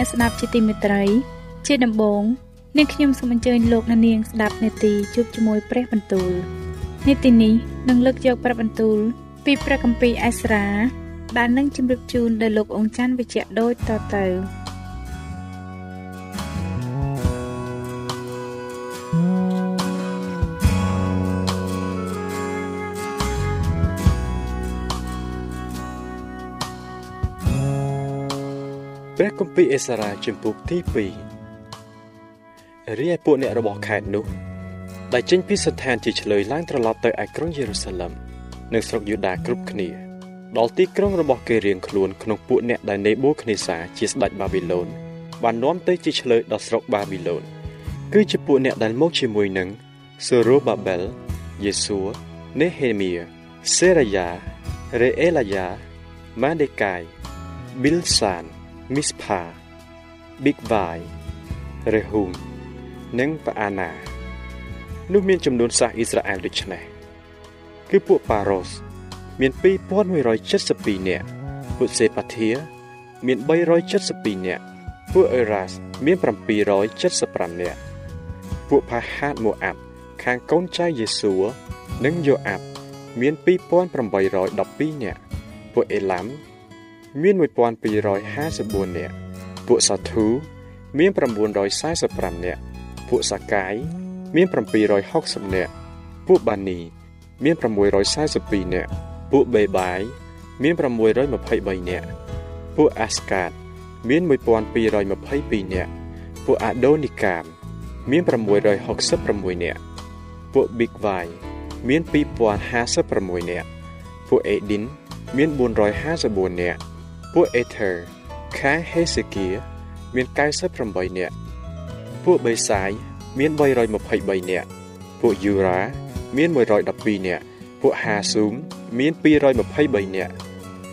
អស់លោកអ្នកស្ដាប់ជាទីមេត្រី ជាដំបូងនាងខ្ញុំសូមអញ្ជើញលោកអ្នកនាងស្ដាប់នេតិជួបជាមួយព្រះបន្ទូលនេតិនេះនឹងលើកយកព្រះបន្ទូល ពីព្រះគម្ពីរអេស្រាដែលនឹងជម្រាបជូនដល់លោកអង្ចាន់វិជ្ជៈដូចតទៅ ព្រះគម្ពីរអេសារ៉ាជំពូកទី2រីឯពួកអ្នករបស់ខេត្តនោះដែលចេញពីស្ថានជាឆ្លើយឡើងត្រឡប់ទៅឯក្រុងយេរូសាឡឹមនិងស្រុកយូដាគ្រប់គ្នាដល់ទីក្រុងរបស់គេរៀងខ្លួនក្នុងពួកអ្នកដែលនេបូខនេសាជាស្ដេចបាប៊ីឡូនបាននាំទៅជាឆ្លើយដល់ស្រុកបាប៊ីឡូនគឺជាពួកអ្នកដែលមកជាមួយនឹងសូរ៉ូបាបែលយេស៊ូនេហេមៀសេរាយ៉ារេអេឡាយ៉ាម៉ាដេកាយប៊ីលសាន មីស្ផាប៊ីកវ៉ាយរេហ៊ូមនិងប៉ាអាណានោះមានចំនួនសាសអ៊ីស្រាអែលដូចនេះគឺពួកប៉ារ៉ូសមាន2172នាក់ពួកសេប៉ាធាមាន372នាក់ពួកអេរ៉ាសមាន775នាក់ពួកផាហាតម៉ូអាប់ខាងកូនចៅយេស៊ូនិងយ៉ូអាប់មាន2812នាក់ពួកអេឡាំ មាន1254នាក់ពួកសាធូមាន945នាក់ពួកសាកាយមាន760នាក់ពួកបានី មាន642នាក់ពួកបេបាយមាន623នាក់ពួកអាស្កាត មាន1222នាក់ពួកអាដូនីកាម មាន666នាក់ពួកប៊ីកវ៉ៃមាន2056នាក់ពួកអេឌីន មាន454នាក់ ពួក Ether ខាង Hezekia មាន98នាក់ពួកបេសាយមាន323នាក់ពួក Yura មាន112នាក់ពួក Hasum មាន223នាក់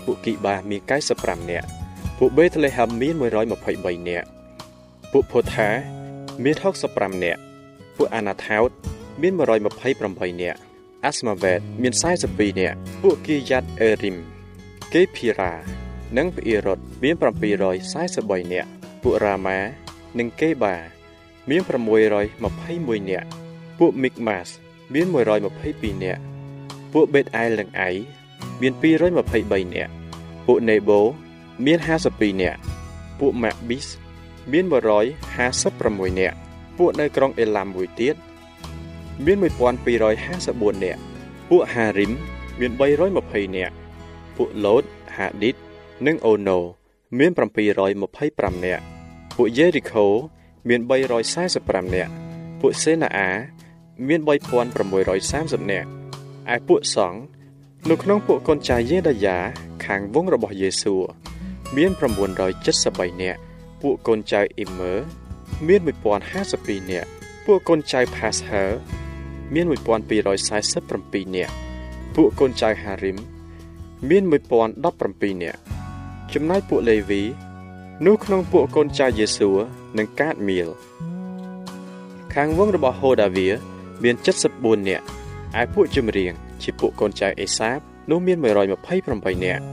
ពួកគីបាមាន95នាក់ពួក Bethlehem មាន123នាក់ពួកផូថាមាន65នាក់ពួកអាណាថោតមាន128នាក់អាស្មាវេតមាន42នាក់ពួកគីយ៉ាត់អេរីមកេភីរ៉ា និងភីរ៉ុតមាន743នាក់ពួករ៉ាម៉ានិងកេបាមាន621នាក់ពួកមីកម៉ាសមាន122នាក់ពួកបេតអែលនិងអៃមាន223នាក់ពួកនេបូមាន52នាក់ពួកម៉ាក់ប៊ីសមាន156នាក់ពួកនៅក្រុងអេឡាំមួយទៀតមាន1254នាក់ពួកហារីមមាន320នាក់ពួកឡូតហាឌីត និងអូណូមាន725នាក់ពួកយេរីខូមាន345នាក់ពួកសេណាអាមាន3630នាក់ឯពួកសង្ឃនៅក្នុងពួកកូនចៅយេដាយ៉ាខាងវងរបស់យេស៊ូមាន973នាក់ពួកកូនចៅអ៊ីមើមាន1052នាក់ពួកកូនចៅផាសហឺមាន1247នាក់ពួកកូនចៅហារីមមាន1017នាក់ ចំណែកពួកលេវីនោះក្នុងពួកកូនចៅយេស៊ូនិងកាតមៀលខាងវងរបស់ហូដាវីមាន74នាក់ឯពួកចម្រៀងជាពួកកូនចៅអេសាបនោះមាន128នាក់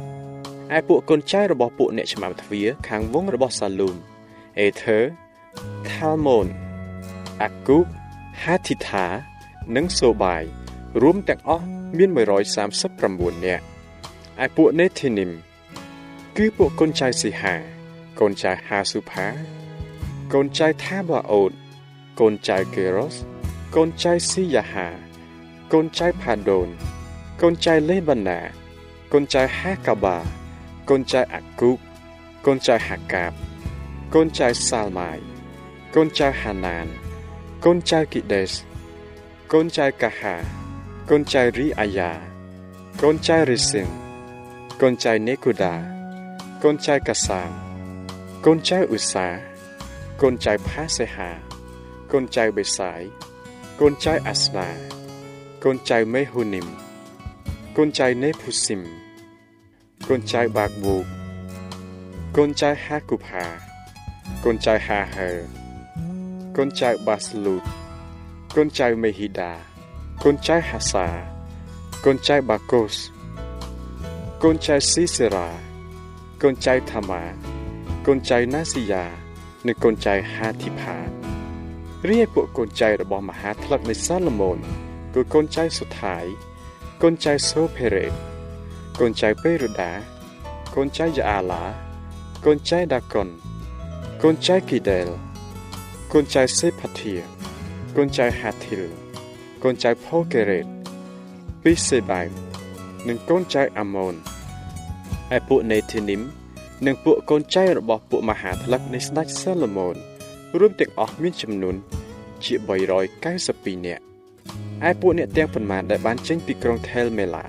ឯពួកកូនចៅរបស់ពួកអ្នកឆ្មាំទ្វារខាងវងរបស់សាលូមអេធើថាលម៉ូនអាគូបហាធីថានិងសូបាយរួមទាំងអស់មាន139នាក់ឯពួកនេធីនីម គឺពួកកូនចៅស៊ីហា កូនចៅហាស៊ូផា កូនចៅថាបាអូត កូនចៅកេរ៉ូសកូនចៅស៊ីយ៉ាហា កូនចៅផាដូន កូនចៅលេបាណា កូនចៅហាកាបា កូនចៅអាគូបកូនចៅហាកាប កូនចៅសាលម៉ាយកូនចៅហាណាន កូនចៅគីដេស កូនចៅកាហា កូនចៅរីអាយ៉ា កូនចៅរីស៊ីនកូនចៅនេកូដា កូនចៅកាសាមកូនចៅឧសាកូនចៅផាសេហាកូនចៅបេសាយកូនចៅអាស្នាកូនចៅមេហ៊ូនីម កូនចៅនេភូស៊ីមកូនចៅបាកបូកកូនចៅហាគូផាកូនចៅហាហើកូនចៅបាស្លូតកូនចៅមេហ៊ីដាកូនចៅហាសាកូនចៅបាកូសកូនចៅស៊ីសេរ៉ាកូនចៅថាម៉ាកូនចៅណាស៊ីយ៉ានិងកូនចៅហាធីផារីឯពួកកូនចៅរបស់មហាថ្លឹកនៃសាឡូមោនគឺកូនចៅសុថាយកូនចៅសូភេរ៉េកូនចៅពេរូដា កូនចៅយ៉ាអាឡា កូនចៅដាកុនកូនចៅគីដែលកូនចៅសេផាធាកូនចៅហាធីលកូនចៅផូកេរ៉េតពីសេបៃនិងកូនចៅអាម៉ូន ឯពួកនេធីនីមនិងពួកកូនចៅរបស់ពួកមហាថ្លឹកនៃស្ដេចសាឡូមោនរួមទាំងអស់មានចំនួនជា392នាក់ឯពួកអ្នកទាំងប៉ុន្មានដែលបានចេញពីក្រុងថេលមេឡា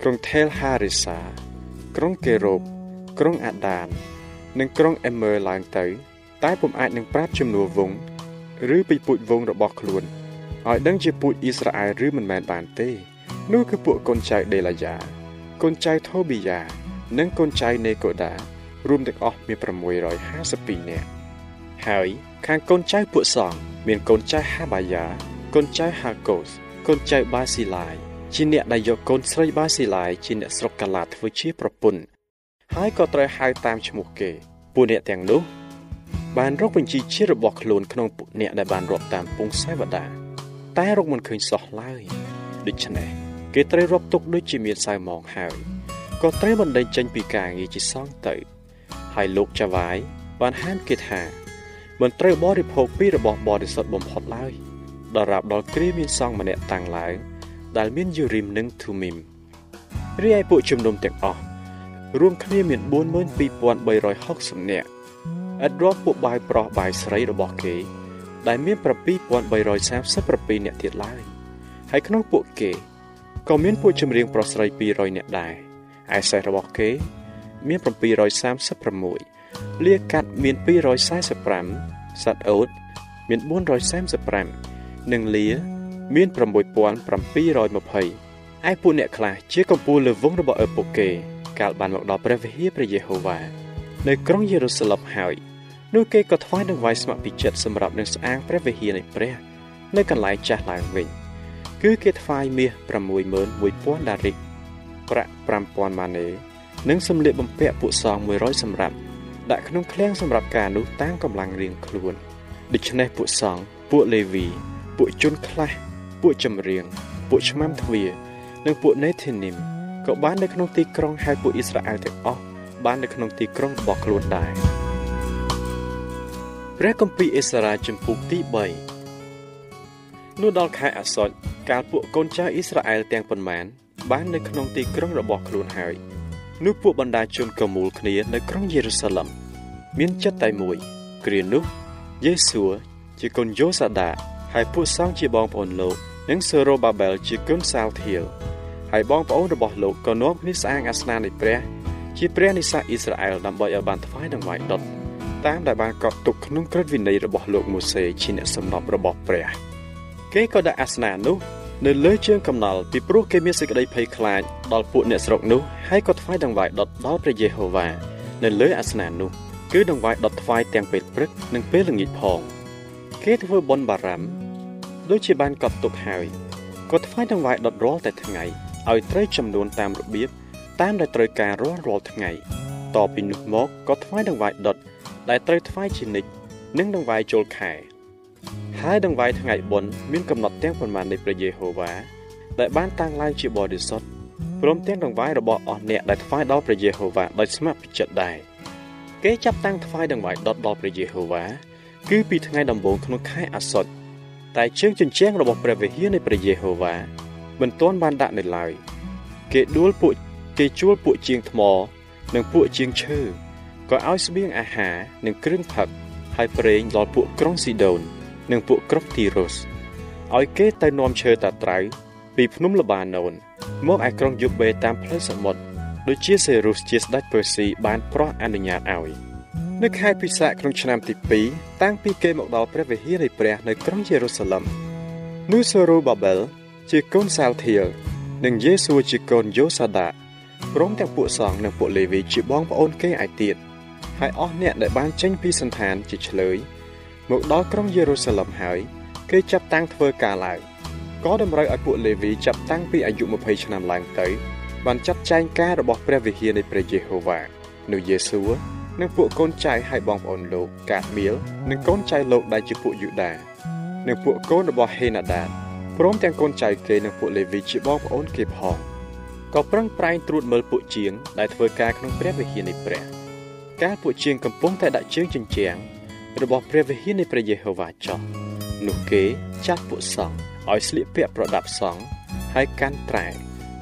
ក្រុងថេលហារីសា ក្រុងកេរ៉ូបក្រុងអាដាន និងក្រុងអេមើឡើងទៅ តែពុំអាចនឹងប្រាប់ចំនួនវងឬពីពូជវងរបស់ខ្លួនឲ្យដឹងជាពូជអ៊ីស្រាអែលឬមិនមែនបានទេនោះគឺពួកកូនចៅដេឡាយ៉ាកូនចៅថូប៊ីយ៉ា និងកូនចៅនេកូដារួមទាំងអស់មាន652នាក់ហើយខាងកូនចៅពួកសង្ឃមានកូនចៅហាបាយ៉ាកូនចៅហាកូសកូនចៅបាស៊ីឡាយជាអ្នកដែលយកកូនស្រីបាស៊ីឡាយជាអ្នកស្រុកកាឡាធ្វើជាប្រពន្ធហើយក៏ត្រូវហៅតាមឈ្មោះគេពួកអ្នកទាំងនោះបានរកបញ្ជីជាតិរបស់ខ្លួនក្នុងពួកអ្នកដែលបានរាប់តាមពងសាវតាតែរកមិនឃើញសោះឡើយដូច្នេះគេត្រូវរាប់ទុកដូចជាមានសៅម៉ងហើយ ក៏ត្រូវបណ្ដេញចេញពីការងារជាសងទៅ ហើយលោកចាវាយបានហាមគេថាមិនត្រូវបរិភោគពីរបស់បរិសុទ្ធបំផុតឡើយដរាបដល់គ្រាមានសង្ឃម្នាក់តាំងឡើងដែលមានយូរីមនិងធូមីមរីឯពួកជំនុំទាំងអស់រួមគ្នាមាន42360នាក់ឥតរាប់ពួកបាយប្រុសបាយស្រីរបស់គេ ដែលមាន7337នាក់ទៀតឡើយហើយក្នុងពួកគេក៏មានពួកចម្រៀងប្រុសស្រី200នាក់ដែរ ឯសេះរបស់គេ មាន736លាកាត់មាន245សត្វអូតមាន435និងលាមាន6720ឯពួកអ្នកខ្លះជាកំពូលលើវងរបស់ឪពុកគេ កាលបានមកដល់ព្រះវិហារព្រះយេហូវ៉ានៅក្រុងយេរូសាឡិមហើយនោះគេក៏ថ្វាយដង្វាយស្ម័គ្រពីចិត្តសម្រាប់នឹងស្អាងព្រះវិហារនៃព្រះ នៅកន្លែងចាស់ឡើងវិញ គឺគេថ្វាយមាស61000ដារិក ប្រាក់5000ម៉ាណេនិងសម្លៀកបំពាក់ពួកសង100សម្រាប់ដាក់ក្នុងឃ្លាំងសម្រាប់ការនោះតាមកម្លាំងរៀងខ្លួនដូច្នេះពួកសង្ឃពួកលេវី ពួកជនខ្លះពួកចម្រៀង ពួកឆ្មាំទ្វារនិងពួកនេធីនីមក៏បាននៅក្នុងទីក្រុងហើយពួកអ៊ីស្រាអែលទាំងអស់បាននៅក្នុងទីក្រុងរបស់ខ្លួនដែរព្រះគម្ពីរអេសារ៉ាចំពុកទី3នោះដល់ខែអាសុចកាលពួកកូនចៅអ៊ីស្រាអែលទាំងប៉ុន្មាន បាននៅក្នុងទីក្រុងរបស់ខ្លួនហើយនោះពួកបណ្ដាជនក៏មូលគ្នានៅក្រុងយេរូសាឡិមមានចិត្តតែមួយ គ្រានោះយេស៊ូជាកូនយូសាដាហើយពួកសង្ឃជាបងប្អូនលោកនិងសេរូបាបែលជាកូនសាលធៀលហើយបងប្អូនរបស់លោកក៏នាំគ្នាស្អាងអាសនានៃព្រះ ជាព្រះនិស្សិតអ៊ីស្រាអែលដើម្បីឲ្យបានថ្វាយដង្វាយដុតតាមដែលបានកត់ទុកក្នុងក្រឹតវិន័យរបស់លោកម៉ូសេជាអ្នកសំណប់របស់ព្រះ គេក៏ដាក់អាសនានោះ នៅលើជើងកំណល់ពីព្រោះគេមានសេចក្តីភ័យខ្លាចដល់ពួកអ្នកស្រុកនោះហើយក៏ថ្វាយដង្វាយដុតដល់ព្រះយេហូវ៉ានៅលើអាសនៈនោះគឺដង្វាយដុតថ្វាយទាំងពេលព្រឹកនិងពេលល្ងាចផង គេធ្វើបុណ្យបារម្ភដូចជាបានកត់ទុកហើយក៏ថ្វាយដង្វាយដុតរាល់តែថ្ងៃឲ្យត្រូវចំនួនតាមរបៀបតាមដែលត្រូវការរាល់រាល់ថ្ងៃតពីនោះមកក៏ថ្វាយដង្វាយដុតដែលត្រូវថ្វាយជានិច្ចនិងដង្វាយចូលខែ ហើយដង្វាយថ្ងៃបុណ្យមានកំណត់ទាំងប៉ុន្មាននៃព្រះយេហូវ៉ាដែលបានតាំងឡើងជាបរិសុទ្ធព្រមទាំងដង្វាយរបស់អស់អ្នកដែលថ្វាយដល់ព្រះយេហូវ៉ាដោយស្ម័គ្រចិត្តដែរគេចាប់តាំងថ្វាយដង្វាយដុតដល់ព្រះយេហូវ៉ាគឺពីថ្ងៃដំបូងក្នុងខែអាសត់តែជើងជញ្ជាំងរបស់ព្រះវិហារនៃព្រះយេហូវ៉ាមិនទាន់បានដាក់នៅឡើយគេដួលពួកគេជួលពួកជាងថ្ម និងពួកជាងឈើក៏ឲ្យស្បៀងអាហារនិងគ្រឿងផឹកហើយប្រេងដល់ពួកក្រុងស៊ីដូន និងពួកក្រុងទីរុសឲ្យគេទៅនាំឈើតាត្រៅពីភ្នំលបាណូនមកឯក្រុងយូបេតាមផ្លូវសមុទ្រដូចជាសេរុសជាស្ដេចពឺស៊ីបានប្រោះអនុញ្ញាតឲ្យនៅខែពិសាខក្នុងឆ្នាំទី2តាំងពីគេមកដល់ព្រះវិហារនៃព្រះនៅក្រុងយេរូសាឡឹមនូសូរូបាបែលជាកូនសាលធៀលនិងយេស៊ូជាកូនយូសាដាព្រមទាំងពួកសង្ឃនិងពួកលេវីជាបងប្អូនគេឯទៀតហើយអស់អ្នកដែលបានចេញពីសន្តានជាឆ្លើយ មកដល់ក្រុងយេរូសាឡឹមហើយគេចាប់តាំងធ្វើការឡើងក៏តម្រូវឲ្យពួកលេវីចាប់តាំងពីអាយុ20ឆ្នាំឡើងទៅបានចាត់ចែងការរបស់ព្រះវិហារនៃព្រះយេហូវ៉ានោះយេស៊ូនិងពួកកូនចៅហើយបងប្អូនលោកកាតមៀលនិងកូនចៅលោកដែលជាពួកយូដានិងពួកកូនរបស់ហេណាដាព្រមទាំងកូនចៅគេនិងពួកលេវីជាបងប្អូនគេផងក៏ប្រឹងប្រែងត្រួតមើលពួកជាងដែលធ្វើការក្នុងព្រះវិហារនៃព្រះកាលពួកជាងកំពុងតែដាក់ជើងជញ្ជាំង របស់ព្រះវិហារនៃព្រះយេហូវ៉ាចោះនោះគេចាត់ពួកសង្ឃឲ្យស្លៀកពាក់ប្រដាប់សង្ឃហើយកាន់ត្រែ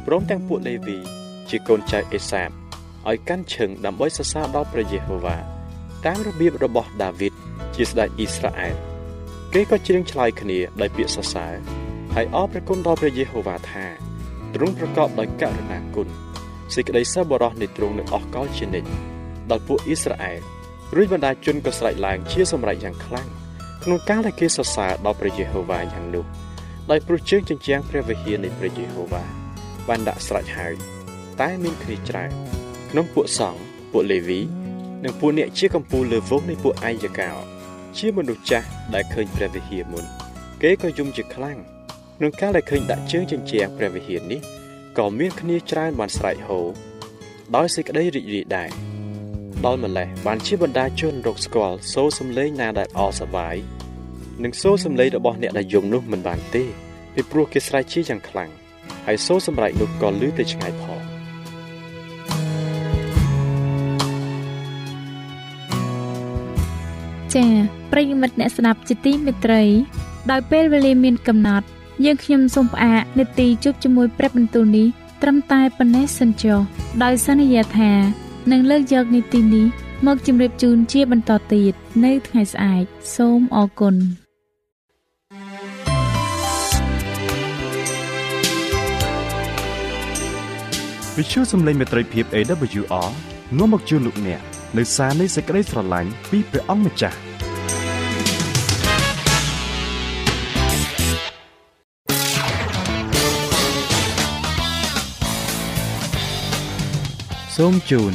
ព្រមទាំងពួកលេវី ជាកូនចៅអេសាបឲ្យកាន់ឈឹងដើម្បីសរសើរដល់ព្រះយេហូវ៉ាតាមរបៀបរបស់ដាវីតជាស្ដេចអ៊ីស្រាអែលគេក៏ច្រៀងឆ្លើយគ្នាដោយពាក្យសរសើរហើយអរព្រះគុណដល់ព្រះយេហូវ៉ាថាទ្រង់ប្រកបដោយករុណាគុណសេចក្តីសប្បុរសនៃទ្រង់នឹងអស់កលជានិច្ចដល់ពួកអ៊ីស្រាអែល រួចបណ្ដាជនក៏ស្រែកឡើងជាសម្រេចយ៉ាងខ្លាំងក្នុងការដែលគេសរសើរដល់ព្រះយេហូវ៉ាយ៉ាងនោះដោយព្រោះជើងជញ្ជាំងព្រះវិហារនៃព្រះយេហូវ៉ាបានដាក់ស្រេចហើយតែមានគ្នាច្រើនក្នុងពួកសង្ឃពួកលេវីនិងពួកអ្នកជាកម្ពូលលើវងនៃពួកអាយកោជាមនុស្សចាស់ដែលឃើញព្រះវិហារមុន គេក៏យំជាខ្លាំងក្នុងការដែលឃើញដាក់ជើងជញ្ជាំងព្រះវិហារនេះក៏មានគ្នាច្រើនបានស្រែកហូដោយសេចក្តីរីករាយដែរ ដល់ម្លេះបានជាបណ្ដាជនរកស្គាល់សូរសំឡេងណាដែលអសប្បាយនិងសូរសំឡេងរបស់អ្នកដែលយំនោះមិនបានទេពីព្រោះគេស្រែកជាយ៉ាងខ្លាំងហើយសូរសម្រែកនោះក៏លឺទៅឆ្ងាយផងចា៎ប្រិយមិត្តអ្នកស្ដាប់ជាទីមេត្រី ដោយពេលវេលាមានកំណត់ យើងខ្ញុំសូមផ្អាកនេតិជួបជាមួយព្រះបន្ទូលនេះត្រឹមតែប៉ុណ្ណេះសិនចុះដោយសន្យាថា នឹងលើកយកនីតិនេះមកជម្រាបជូនជាបន្តទៀតនៅថ្ងៃស្អែកសូមអរគុណវិទ្យុសំឡេងមេត្រីភាព AWR នាំមកជូនលោកអ្នកនៅសារនៃសេចក្តីស្រឡាញ់ពីព្រះអង្គម្ចាស់សូមជូន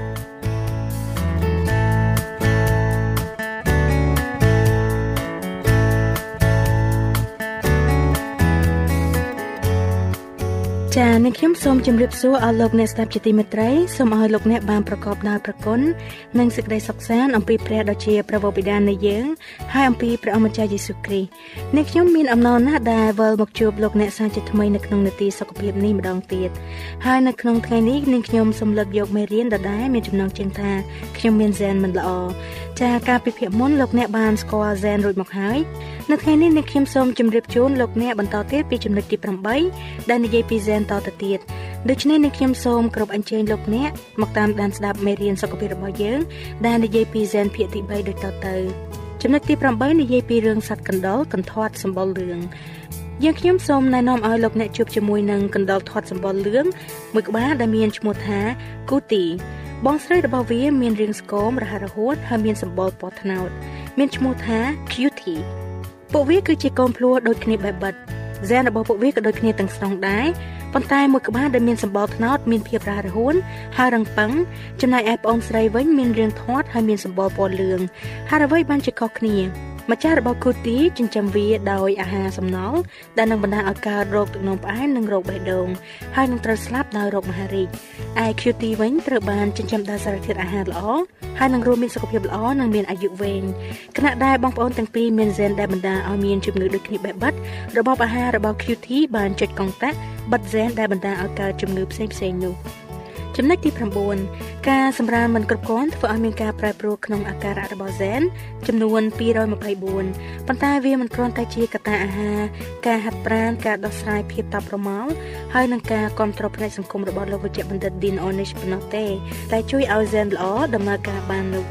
ចា៎អ្នកខ្ញុំសូមជម្រាបសួរអស់លោកអ្នកស្ដាប់ជាទីមេត្រីសូមឲ្យលោកអ្នកបានប្រកបដោយព្រះគុណនិងសេចក្តីសុខសាន្តអំពីព្រះដ៏ជាព្រះវរបិតានៃយើងហើយអំពីព្រះអម្ចាស់យេស៊ូវគ្រីស្ទអ្នកខ្ញុំមានអំណរណាស់ដែលវិលមកជួបលោកអ្នកសាជាថ្មីនៅក្នុងនាទីសុខភាពនេះម្ដងទៀតហើយនៅក្នុងថ្ងៃនេះនាងខ្ញុំសូមលើកយកមេរៀនដដែលមានចំណងជើងថាខ្ញុំមានហ្សែនមិនល្អ ចាការពិភាក្សាមុនលោកអ្នកបានស្គាល់ហ្សែនរួចមកហើយនៅថ្ងៃនេះនាងខ្ញុំសូមជម្រាបជូនលោកអ្នកបន្តទៀតពីចំណុចទី8ដែលនិយាយពីហ្សែនតទៅទៀតដូច្នេះនាងខ្ញុំសូមគោរពអញ្ជើញលោកអ្នកមកតាមដានស្ដាប់មេរៀនសុខភាពរបស់យើងដែលនិយាយពីហ្សែនភាគទី3ដូចតទៅចំណុចទី8និយាយពីរឿងសត្វកណ្ដុរកន្ធាត់សម្បុរលឿងយើងខ្ញុំសូមណែនាំឲ្យលោកអ្នកជួបជាមួយនឹងកណ្ដុរធាត់សម្បុរលឿងមួយក្បាលដែលមានឈ្មោះថាគូទី បងស្រីរបស់វាមានរាងស្គមរហ័សរហួនហើយមានសម្បុរពណ៌ត្នោត មានឈ្មោះថា Cutie ពួកវាគឺជាកូនភ្លោះដូចគ្នាបែបបិទហ្សែនរបស់ពួកវាក៏ដូចគ្នាទាំងស្រុងដែរប៉ុន្តែមួយក្បាលដែលមានសម្បុរត្នោតមានភាពរហ័សរហួនហើយរឹងប៉ឹងចំណែកឯប្អូនស្រីវិញមានរាងធាត់ហើយមានសម្បុរពណ៌លឿងហើយអ្វីបានជាខុសគ្នា ម្ចាស់របស់គូទីចិញ្ចឹមវាដោយអាហារសំណល់ដែលនឹងបណ្ដាលឲ្យកើតរោគទឹកនោមផ្អែមនិងរោគបេះដូងហើយនឹងត្រូវស្លាប់ដោយរោគមហារីកឯ QT វិញត្រូវបានចិញ្ចឹមដោយសារធាតុអាហារល្អហើយនឹងរួមមានសុខភាពល្អនិងមានអាយុវែងខណៈដែលបងប្អូនទាំងពីរមានហ្សែនដែលបណ្ដាលឲ្យមានជំងឺដូចគ្នាបែបបិទរបបអាហាររបស់ QT បានចុចកង់តាក់បិទហ្សែនដែលបណ្ដាលឲ្យកើតជំងឺផ្សេងៗនោះ ចំណុចទី9ការសម្រាលមិនគ្រប់គ្រាន់ធ្វើឲ្យមានការប្រែប្រួលក្នុងអាការៈរបស់ហ្សែនចំនួន224ប៉ុន្តែវាមិនគ្រាន់តែជាកត្តាអាហារការហាត់ប្រាណការដោះស្រាយភាពតាប់ប្រមល់ហើយនឹងការគ្រប់គ្រងផ្នែកសង្គមរបស់លោកវិជ្ជបណ្ឌិត Dean Ornish ប៉ុណ្ណោះទេតែជួយឲ្យហ្សែនល្អដំណើរការបាននោះ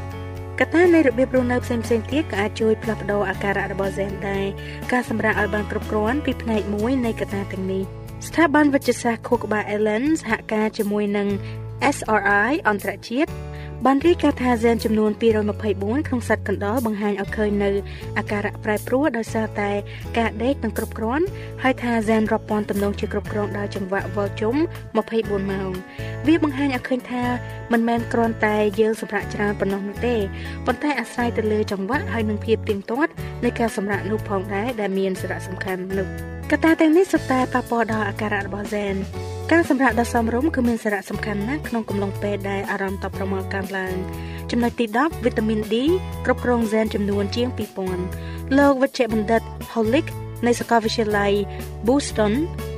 កត្តានៃរបៀបរស់នៅផ្សេងៗទៀតក៏អាចជួយផ្លាស់ប្ដូរអាការៈរបស់ហ្សែនដែរការសម្រាលឲ្យបានគ្រប់គ្រាន់ពីផ្នែកមួយនៃកត្តាទាំងនេះ ស្ថាប័នវិទ្យាសាស្ត្រខួរក្បាល Allen សហការជាមួយនឹង SRI អន្តរជាតិបានរាយការណ៍ថាហ្សែនចំនួន224ក្នុងសត្វកណ្ដុរបង្ហាញឲ្យឃើញនៅអាការៈប្រែប្រួលដោយសារតែការដេកនិងគ្រប់គ្រាន់ហើយថាហ្សែនរាប់ពាន់ទំនងជាគ្រប់គ្រងដោយចង្វាក់វិលជុំ24ម៉ោងវាបង្ហាញឲ្យឃើញថាមិនមែនគ្រាន់តែយើងសម្រាប់ច្រើនប៉ុណ្ណោះនោះទេប៉ុន្តែអាស្រ័យទៅលើចង្វាក់ហើយនឹងភាពទៀងទាត់នៃការសម្រាប់នោះផងដែរដែលមានសារៈសំខាន់នោះ កត្តាទាំងនេះសុទ្ធតែប៉ះពាល់ដល់អាការៈរបស់ហ្សែនការសម្រាកដ៏សមរម្យគឺមានសារៈសំខាន់ណាស់ក្នុងកំឡុងពេលដែលអារម្មណ៍តបប្រមល់កើនឡើងចំណុចទី10វីតាមីន D គ្រប់គ្រងហ្សែនចំនួនជាង2000លោកវិជ្ជបណ្ឌិត Holick នៃសាកលវិទ្យាល័យ Boston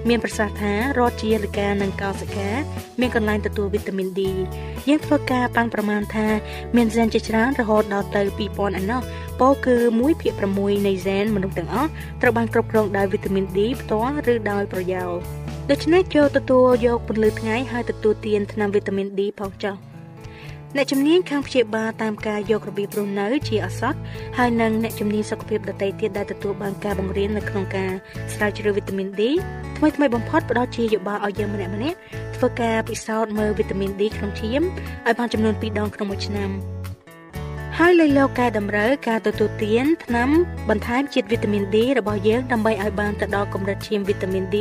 មានប្រសាសន៍ថារដ្ឋជាលិកានិងកោសិកាមានកន្លែងទទួលវីតាមីន D យើងធ្វើការប៉ាន់ប្រមាណថាមានហ្សែនជាច្រើនរហូតដល់ទៅ2000ឯណោះពោលគឺ1ភាគ6នៃហ្សែនមនុស្សទាំងអស់ត្រូវបានគ្រប់គ្រងដោយវីតាមីន D ផ្ទាល់ឬដោយប្រយោលដូច្នេះចូលទទួលយកពន្លឺថ្ងៃហើយទទួលទានថ្នាំវីតាមីន D ផងចុះ អ្នកជំនាញខាងព្យាបាលតាមការយករបៀបរស់នៅជាអសត់ហើយនិងអ្នកជំនាញសុខភាពដទៃទៀតដែលទទួលបានការបង្រៀននៅក្នុងការស្រាវជ្រាវវីតាមីន D ថ្មីថ្មីបំផុតផ្ដល់ជាយោបល់ឲ្យយើងម្នាក់ម្នាក់ធ្វើការពិសោធន៍មើលវីតាមីន D ក្នុងឈាមឲ្យបានចំនួន2ដងក្នុងមួយឆ្នាំហើយលើលោកកែតម្រូវការទទួលទានថ្នាំបន្ថែមជាតិវីតាមីន D របស់យើងដើម្បីឲ្យបានទៅដល់កម្រិតឈាមវីតាមីន D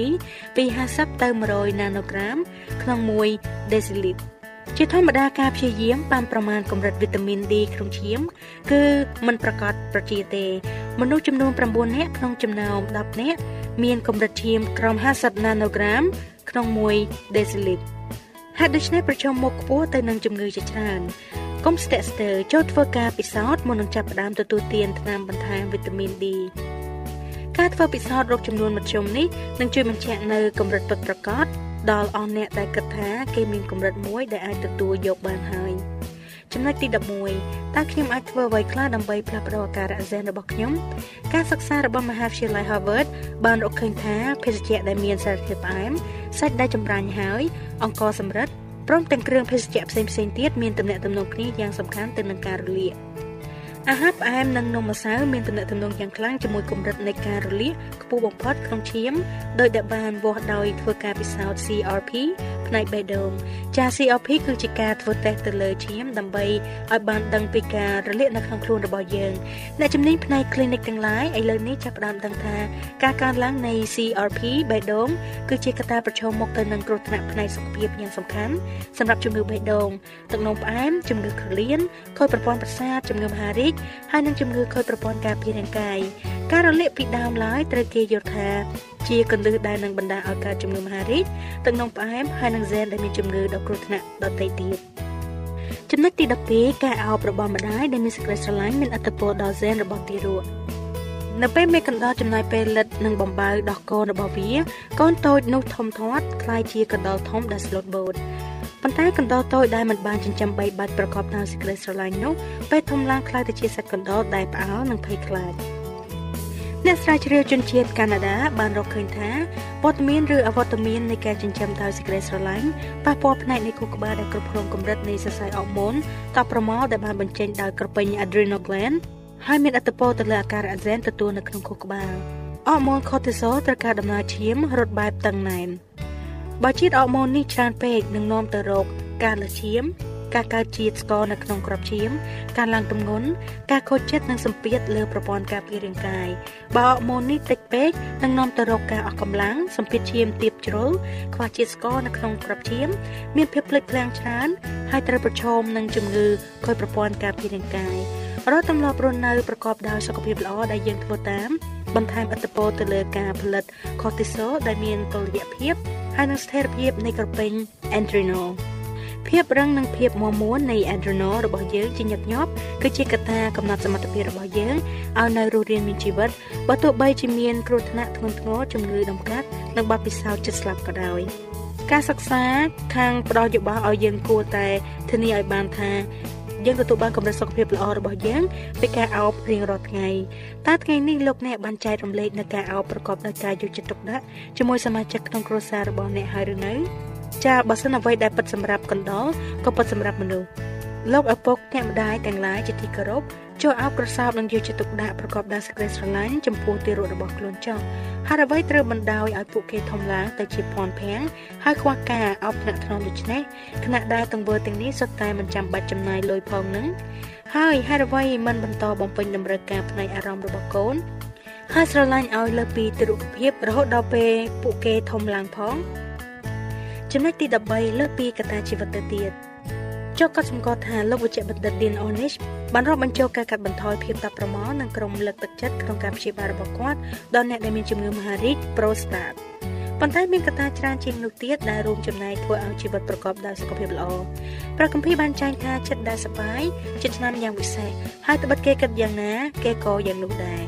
ពី50ទៅ100ណាណូក្រាមក្នុង1ដេស៊ីលីត្រ ជាធម្មតាការព្យាយាមបានប្រមាណកម្រិតវីតាមីន D ក្នុងឈាម គឺមិនប្រកបប្រជាទេ មនុស្សចំនួន9នាក់ក្នុងចំណោម10នាក់មានកម្រិតឈាមក្រោម50ណាណូក្រាមក្នុង1ដេស៊ីលីត្រហេតុដូច្នេះប្រឈមមុខខ្ពស់ទៅនឹងជំងឺជាច្រើនកុំស្ទាក់ស្ទើរចូលធ្វើការពិសោធន៍មុននឹងចាប់ផ្ដើមទទួលទានថ្នាំបន្ថែមវីតាមីន D ការធ្វើពិសោធន៍រោគចំនួនមធ្យមនេះនឹងជួយបញ្ជាក់នៅកម្រិតពិតប្រាកដ ដល់អស់អ្នកដែលគិតថាគេមានកម្រិតមួយដែលអាចទទួលយកបានហើយចំណុចទី11តើខ្ញុំអាចធ្វើអ្វីខ្លះដើម្បីផ្លាស់ប្ដូរអាការៈហ្សែនរបស់ខ្ញុំការសិក្សារបស់មហាវិទ្យាល័យ Harvard បានរកឃើញថាភេសជ្ជៈដែលមានសារធាតុផ្អែមសាច់ដែលចម្រាញ់ហើយអង្ករសម្រិតព្រមទាំងគ្រឿងភេសជ្ជៈផ្សេងៗទៀតមានទំនាក់ទំនងគ្នាយ៉ាងសំខាន់ទៅនឹងការរលាក អាហារផ្អែមនិងនំម្សៅមានទំនាក់ទំនងយ៉ាងខ្លាំងជាមួយកម្រិតនៃការរលាកខ្ពស់បំផុតក្នុងឈាមដោយដែលបានវាស់ដោយធ្វើការពិសោធន៍ CRP ផ្នែកបេះដូងចា CRP គឺជាការធ្វើតេស្តទៅលើឈាមដើម្បីឲ្យបានដឹងពីការរលាកនៅក្នុងខ្លួនរបស់យើងអ្នកជំនាញផ្នែក clinic ទាំងឡាយឥឡូវនេះចាប់ផ្ដើមដឹងថាការកើនឡើងនៃ CRP បេះដូងគឺជាកត្តាប្រឈមមុខទៅនឹងគ្រោះថ្នាក់ផ្នែកសុខភាពយ៉ាងសំខាន់សម្រាប់ជំងឺបេះដូងទឹកនោមផ្អែមជំងឺក្រលៀនខូចប្រព័ន្ធប្រសាទជំងឺមហារីហើយនឹងជំងឺខូចប្រព័ន្ធការពាររាងកាយការរលាកពីដើមឡើយត្រូវគេយល់ថាជាកន្លឹះដែលនឹងបណ្ដាលឲ្យកើតជំងឺមហារីកទឹកនោមផ្អែមហើយនិងហ្សែនដែលមានជំងឺដ៏គ្រោះថ្នាក់ដទៃទៀតចំណុចទី12ការអោបរបស់ម្ដាយដែលមានសេចក្តីស្រឡាញ់មានអត្តពលដល់ហ្សែនរបស់ទារកនៅពេលមេកណ្ដោចំណាយពេលលិតនិងបំបៅដោះកូនរបស់វាកូនតូចនោះធំធាត់คล้ายជាកណ្ដោធំដែលស្លូត ប៉ុន្តែកណ្ដុរតូចដែលមិនបានចិញ្ចឹមបីបាច់ប្រកបដោយសេចក្ដីស្រឡាញ់នោះពេលធំឡើងក្លាយទៅជាសត្វកណ្ដុរដែលផ្អើលនិងភ័យខ្លាចអ្នកស្រាវជ្រាវជនជាតិកាណាដាបានរកឃើញថាវត្តមានឬអវត្តមាននៃការចិញ្ចឹមដោយសេចក្ដីស្រឡាញ់ប៉ះពាល់ផ្នែកនៃខួរក្បាលដែលគ្រប់គ្រងកម្រិតនៃសរសៃអរម៉ូនតប្រម៉ល់ដែលបានបញ្ចេញដោយក្រពេញ adrenal gland ហើយមានអត្តពលទៅលើអាការៈ Alzheimer ទទួលនៅក្នុងខួរក្បាលអរម៉ូន cortisol ត្រូវការដំណើរឈាមរត់បែបតឹងណែន បើជាតិអរម៉ូននេះច្រើនពេកនឹងនាំទៅរោគការលើឈាមការកើតជាតិស្ករនៅក្នុងក្របឈាម ការឡើងទម្ងន់ការខូចចិត្តនិងសម្ពាធលើប្រព័ន្ធការពាររាងកាយបើអរម៉ូននេះតិចពេកនឹងនាំទៅរកការអស់កម្លាំងសម្ពាធឈាមទាបជ្រុលខ្វះជាតិស្ករនៅក្នុងក្របឈាម មានភាពភ្លេចភ្លាំងច្រើនហើយត្រូវប្រឈមនឹងជំងឺខូចប្រព័ន្ធការពាររាងកាយរកទម្លាប់រស់នៅប្រកបដោយសុខភាពល្អដែលយើងធ្វើតាម បន្ថែមឥទ្ធិពលទៅលើការផលិត cortisol ដែលមានតុល្យភាពហើយនិងស្ថិរភាពនៃក្រពេញ adrenal ភាពរឹងនិងភាពមាំមួននៃ adrenal របស់យើងជាញឹកញាប់គឺជាកត្តាកំណត់សមត្ថភាពរបស់យើងឲ្យនៅរស់រានមានជីវិតបើទោះបីជាមានគ្រោះថ្នាក់ធ្ងន់ធ្ងរជំងឺដំកាត់និងបាត់ពិសោធន៍ចិត្តស្លាប់ក៏ដោយការសិក្សាខាងផ្ដល់យោបល់ឲ្យយើងគួរតែធានាឲ្យបានថា យើងទទួលបានកម្រិតសុខភាពល្អរបស់យើងពីការអោបរៀងរាល់ថ្ងៃតើថ្ងៃនេះលោកអ្នកបានចែករំលែកនៅការអោបប្រកបដោយការយកចិត្តទុកដាក់ជាមួយសមាជិកក្នុងគ្រួសាររបស់អ្នកហើយឬនៅចាបើសិនអ្វីដែលពិតសម្រាប់កណ្ដុរក៏ពិតសម្រាប់មនុស្សលោកឪពុកអ្នកម្ដាយទាំងឡាយជាទីគោរព ចូលអោបក្រសោបនិងយកចិត្តទុកដាក់ប្រកបដោយសេចក្តីស្រឡាញ់ចំពោះទារករបស់ខ្លួនចុះហើយអ្វីត្រូវបណ្ដោយឲ្យពួកគេធំឡើងទៅជាភ័ន្តភាំងហើយខ្វះការអោបថ្នាក់ថ្នមដូច្នេះខណៈដែលទង្វើទាំងនេះសុទ្ធតែមិនចាំបាច់ចំណាយលុយផងនឹងហើយហេតុអ្វីមិនបន្តបំពេញតម្រូវការផ្នែកអារម្មណ៍របស់កូនហើយស្រឡាញ់ឲ្យលើពីទិរុភាពរហូតដល់ពេលពួកគេធំឡើងផងចំណុចទី13លើពីកត្តាជីវិតទៅទៀត ចុះក៏សម្គាល់ថាលោកវិជ្ជបណ្ឌិត Dean Ornish បានរាប់បញ្ចូលការកាត់បន្ថយភាពតាប់ប្រមល់និងក្រុមលើកទឹកចិត្តក្នុងការព្យាបាលរបស់គាត់ដល់អ្នកដែលមានជំងឺមហារីក prostate ប៉ុន្តែមានកត្តាច្រើនជាងនោះទៀតដែលរួមចំណែកធ្វើឲ្យជីវិតប្រកបដោយសុខភាពល្អព្រះគម្ពីរបានចែងថាចិត្តដែលសប្បាយចិត្តឆ្នាំយ៉ាងវិសេសហើយត្បិតគេគិតយ៉ាងណា គេក៏យ៉ាងនោះដែរ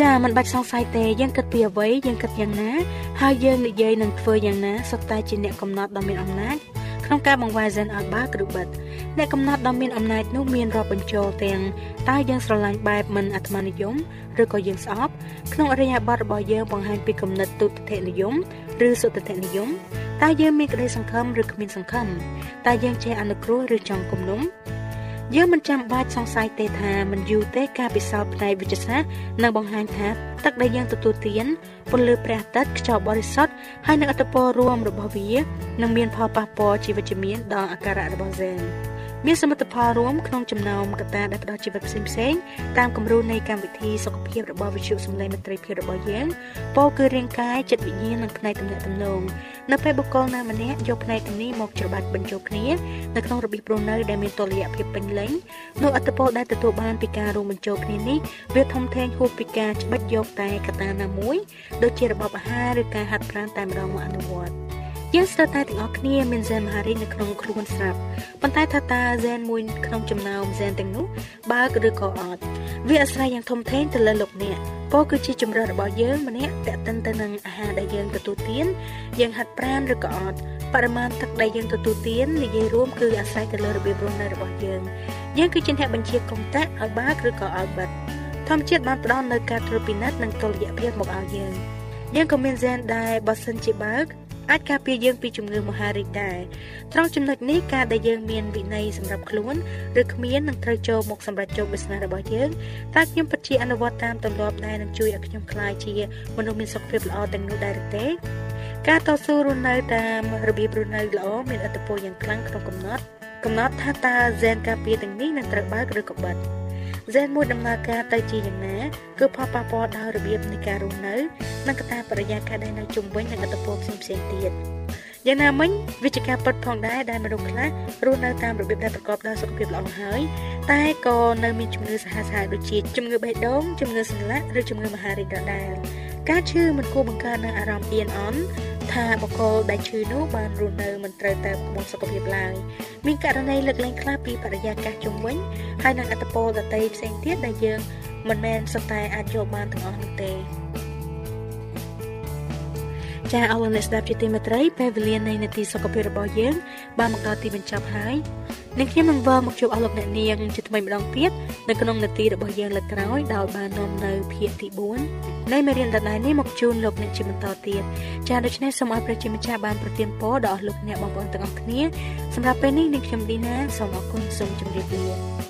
ចាមិនបាច់សង្ស័យទេយើងគិតពីអ្វីយើងគិតយ៉ាងណា ហើយយើងនិយាយនឹងធ្វើយ៉ាងណាសុទ្ធតែជាអ្នកកំណត់ដ៏មានអំណាច ក្នុងការបង្វែរ Zen ឲ្យបើឬបិទអ្នកកំណត់ដ៏មានអំណាចនោះមានរាប់បញ្ចូលទាំងតើយើងស្រឡាញ់បែបមិនអាត្មានិយមឬក៏យើងស្អប់ក្នុងអរិយាប័ត្ររបស់យើងបង្ហាញពីគំនិតទុតិធនិយមឬសុតិធនិយមតើយើងមានក្តីសង្ឃឹមឬគ្មានសង្ឃឹមតើយើងចេះអនុគ្រោះឬចង់គំនុំ យើងមិនចាំបាច់សង្ស័យទេថាមិនយូរទេការពិសោធន៍ផ្នែកវិទ្យាសាស្ត្រនឹងបង្ហាញថាទឹកដែលយើងទទួលទានពន្លឺព្រះអាទិត្យខ្យល់បរិសុទ្ធហើយនឹងអត្តពលរួមរបស់វានឹងមានផលប៉ះពាល់ជីវិតជំនាញដល់អាការៈរបស់ហ្សែន មានសមិទ្ធផលរួមក្នុងចំណោមកត្តាដែលផ្ដល់ជីវិតផ្សេងផ្សេងតាមគំរូនៃកម្មវិធីសុខភាពរបស់វិទ្យុសំឡេងមិត្តភាពរបស់យើងពោលគឺរាងកាយចិត្តវិញ្ញាណនិងផ្នែកទំនាក់ទំនងនៅពេលបុគ្គលណាម្នាក់យកផ្នែកទាំងនេះមកច្របាច់បញ្ចូលគ្នានៅក្នុងរបៀបរស់នៅដែលមានតុល្យភាពពេញលេញនោះអត្តពលដែលទទួលបានពីការរួមបញ្ចូលគ្នានេះវាធំធេងហួសពីការច្បិចយកតែកត្តាណាមួយ ដូចជារបបអាហារឬការហាត់ប្រាណតែម្ដងមកអនុវត្ត យើងស្ទើរតែទាំងអស់គ្នាមានហ្សែនមហារីកនៅក្នុងខ្លួនស្រាប់ប៉ុន្តែថាតើហ្សែនមួយក្នុងចំណោមហ្សែនទាំងនោះបើកឬក៏អត់វាអាស្រ័យយ៉ាងធំធេងទៅលើលោកអ្នកពោគឺជាជំរើសរបស់យើងម្នាក់តេតិនទៅនឹងអាហារដែលយើងទទួលទានយើងហាត់ប្រាណឬក៏អត់បរិមាណទឹកដែលយើងទទួលទាននិយាយរួមគឺអាស្រ័យទៅលើរបៀបរស់នៅរបស់យើងយើងគឺជាអ្នកបញ្ជាកុងតាក់ឲ្យបើកឬក៏ឲ្យបិទធម្មជាតិបានផ្ដល់នូវការត្រួតពិនិត្យនិងតុល្យភាពមកឲ្យយើងយើងក៏មានហ្សែនដែរបើសិនជាបើក អាចការពារយើងពីជំងឺមហារីកដែរត្រង់ចំណុចនេះការដែលយើងមានវិន័យសម្រាប់ខ្លួនឬគ្មាននឹងត្រូវចូលមកសម្រាប់ចូល business របស់យើងតើខ្ញុំពិតជាអនុវត្តតាមទម្លាប់ដែលនឹងជួយឲ្យខ្ញុំក្លាយជាមនុស្សមានសុខភាពល្អទាំងនោះដែរឬទេការតស៊ូរស់នៅតាមរបៀបរស់នៅល្អមានឥទ្ធិពលយ៉ាងខ្លាំងក្នុងកំណត់កំណត់ថាតើ Zen ការពារទាំងនេះនឹងត្រូវបើកឬក៏បិទ Zen មួយដំណើរការទៅជាយ៉ាងណាគឺផលប៉ះពាល់ដល់របៀបនៃការរស់នៅនិងកត្តាបរិយាកាសដែលនៅជុំវិញនិងឥទ្ធិពលផ្សេងផ្សេងទៀតយ៉ាងណាមិញវិជ្ជាការពិតផងដែរដែលមនុស្សខ្លះរស់នៅតាមរបៀបដែលប្រកបដោយសុខភាពល្អហើយតែក៏នៅមានជំងឺសាហាវៗដូចជាជំងឺបេះដូងជំងឺសន្លាក់ឬជំងឺមហារីកដដែលការឈឺមិនគួរបង្កើននូវអារម្មណ៍អៀនអន់ ថាបុគ្គលដែលឈឺនោះបានរស់នៅមិនត្រូវតាមក្បួនសុខភាពឡើយមានករណីលើកលែងខ្លះពីបរិយាកាសជុំវិញហើយនឹងអត្តពលដតីផ្សេងទៀតដែលយើងមិនមែនសុទ្ធតែអាចយកបានទាំងអស់នោះទេ ចាអរលោកអ្នកស្ដាប់ជាទីមេត្រីពេលវេលានៃនាទីសុខភាពរបស់យើងបានមកដល់ទីបញ្ចប់ហើយនឹងខ្ញុំនឹងវិលមកជួបអស់លោកអ្នកនាងជាថ្មីម្ដងទៀតនៅក្នុងនាទីរបស់យើងលើកក្រោយដោយបាននាំនៅភាគទី4នៃមេរៀនដដែលនេះមកជូនលោកអ្នកជាបន្តទៀតចាដូច្នេះសូមឲ្យប្រជាម្ចាស់បានប្រទានពរដល់អស់លោកអ្នកបងប្អូនទាំងអស់គ្នាសម្រាប់ពេលនេះនាងខ្ញុំឌីណាសូមអរគុណសូមជម្រាបលា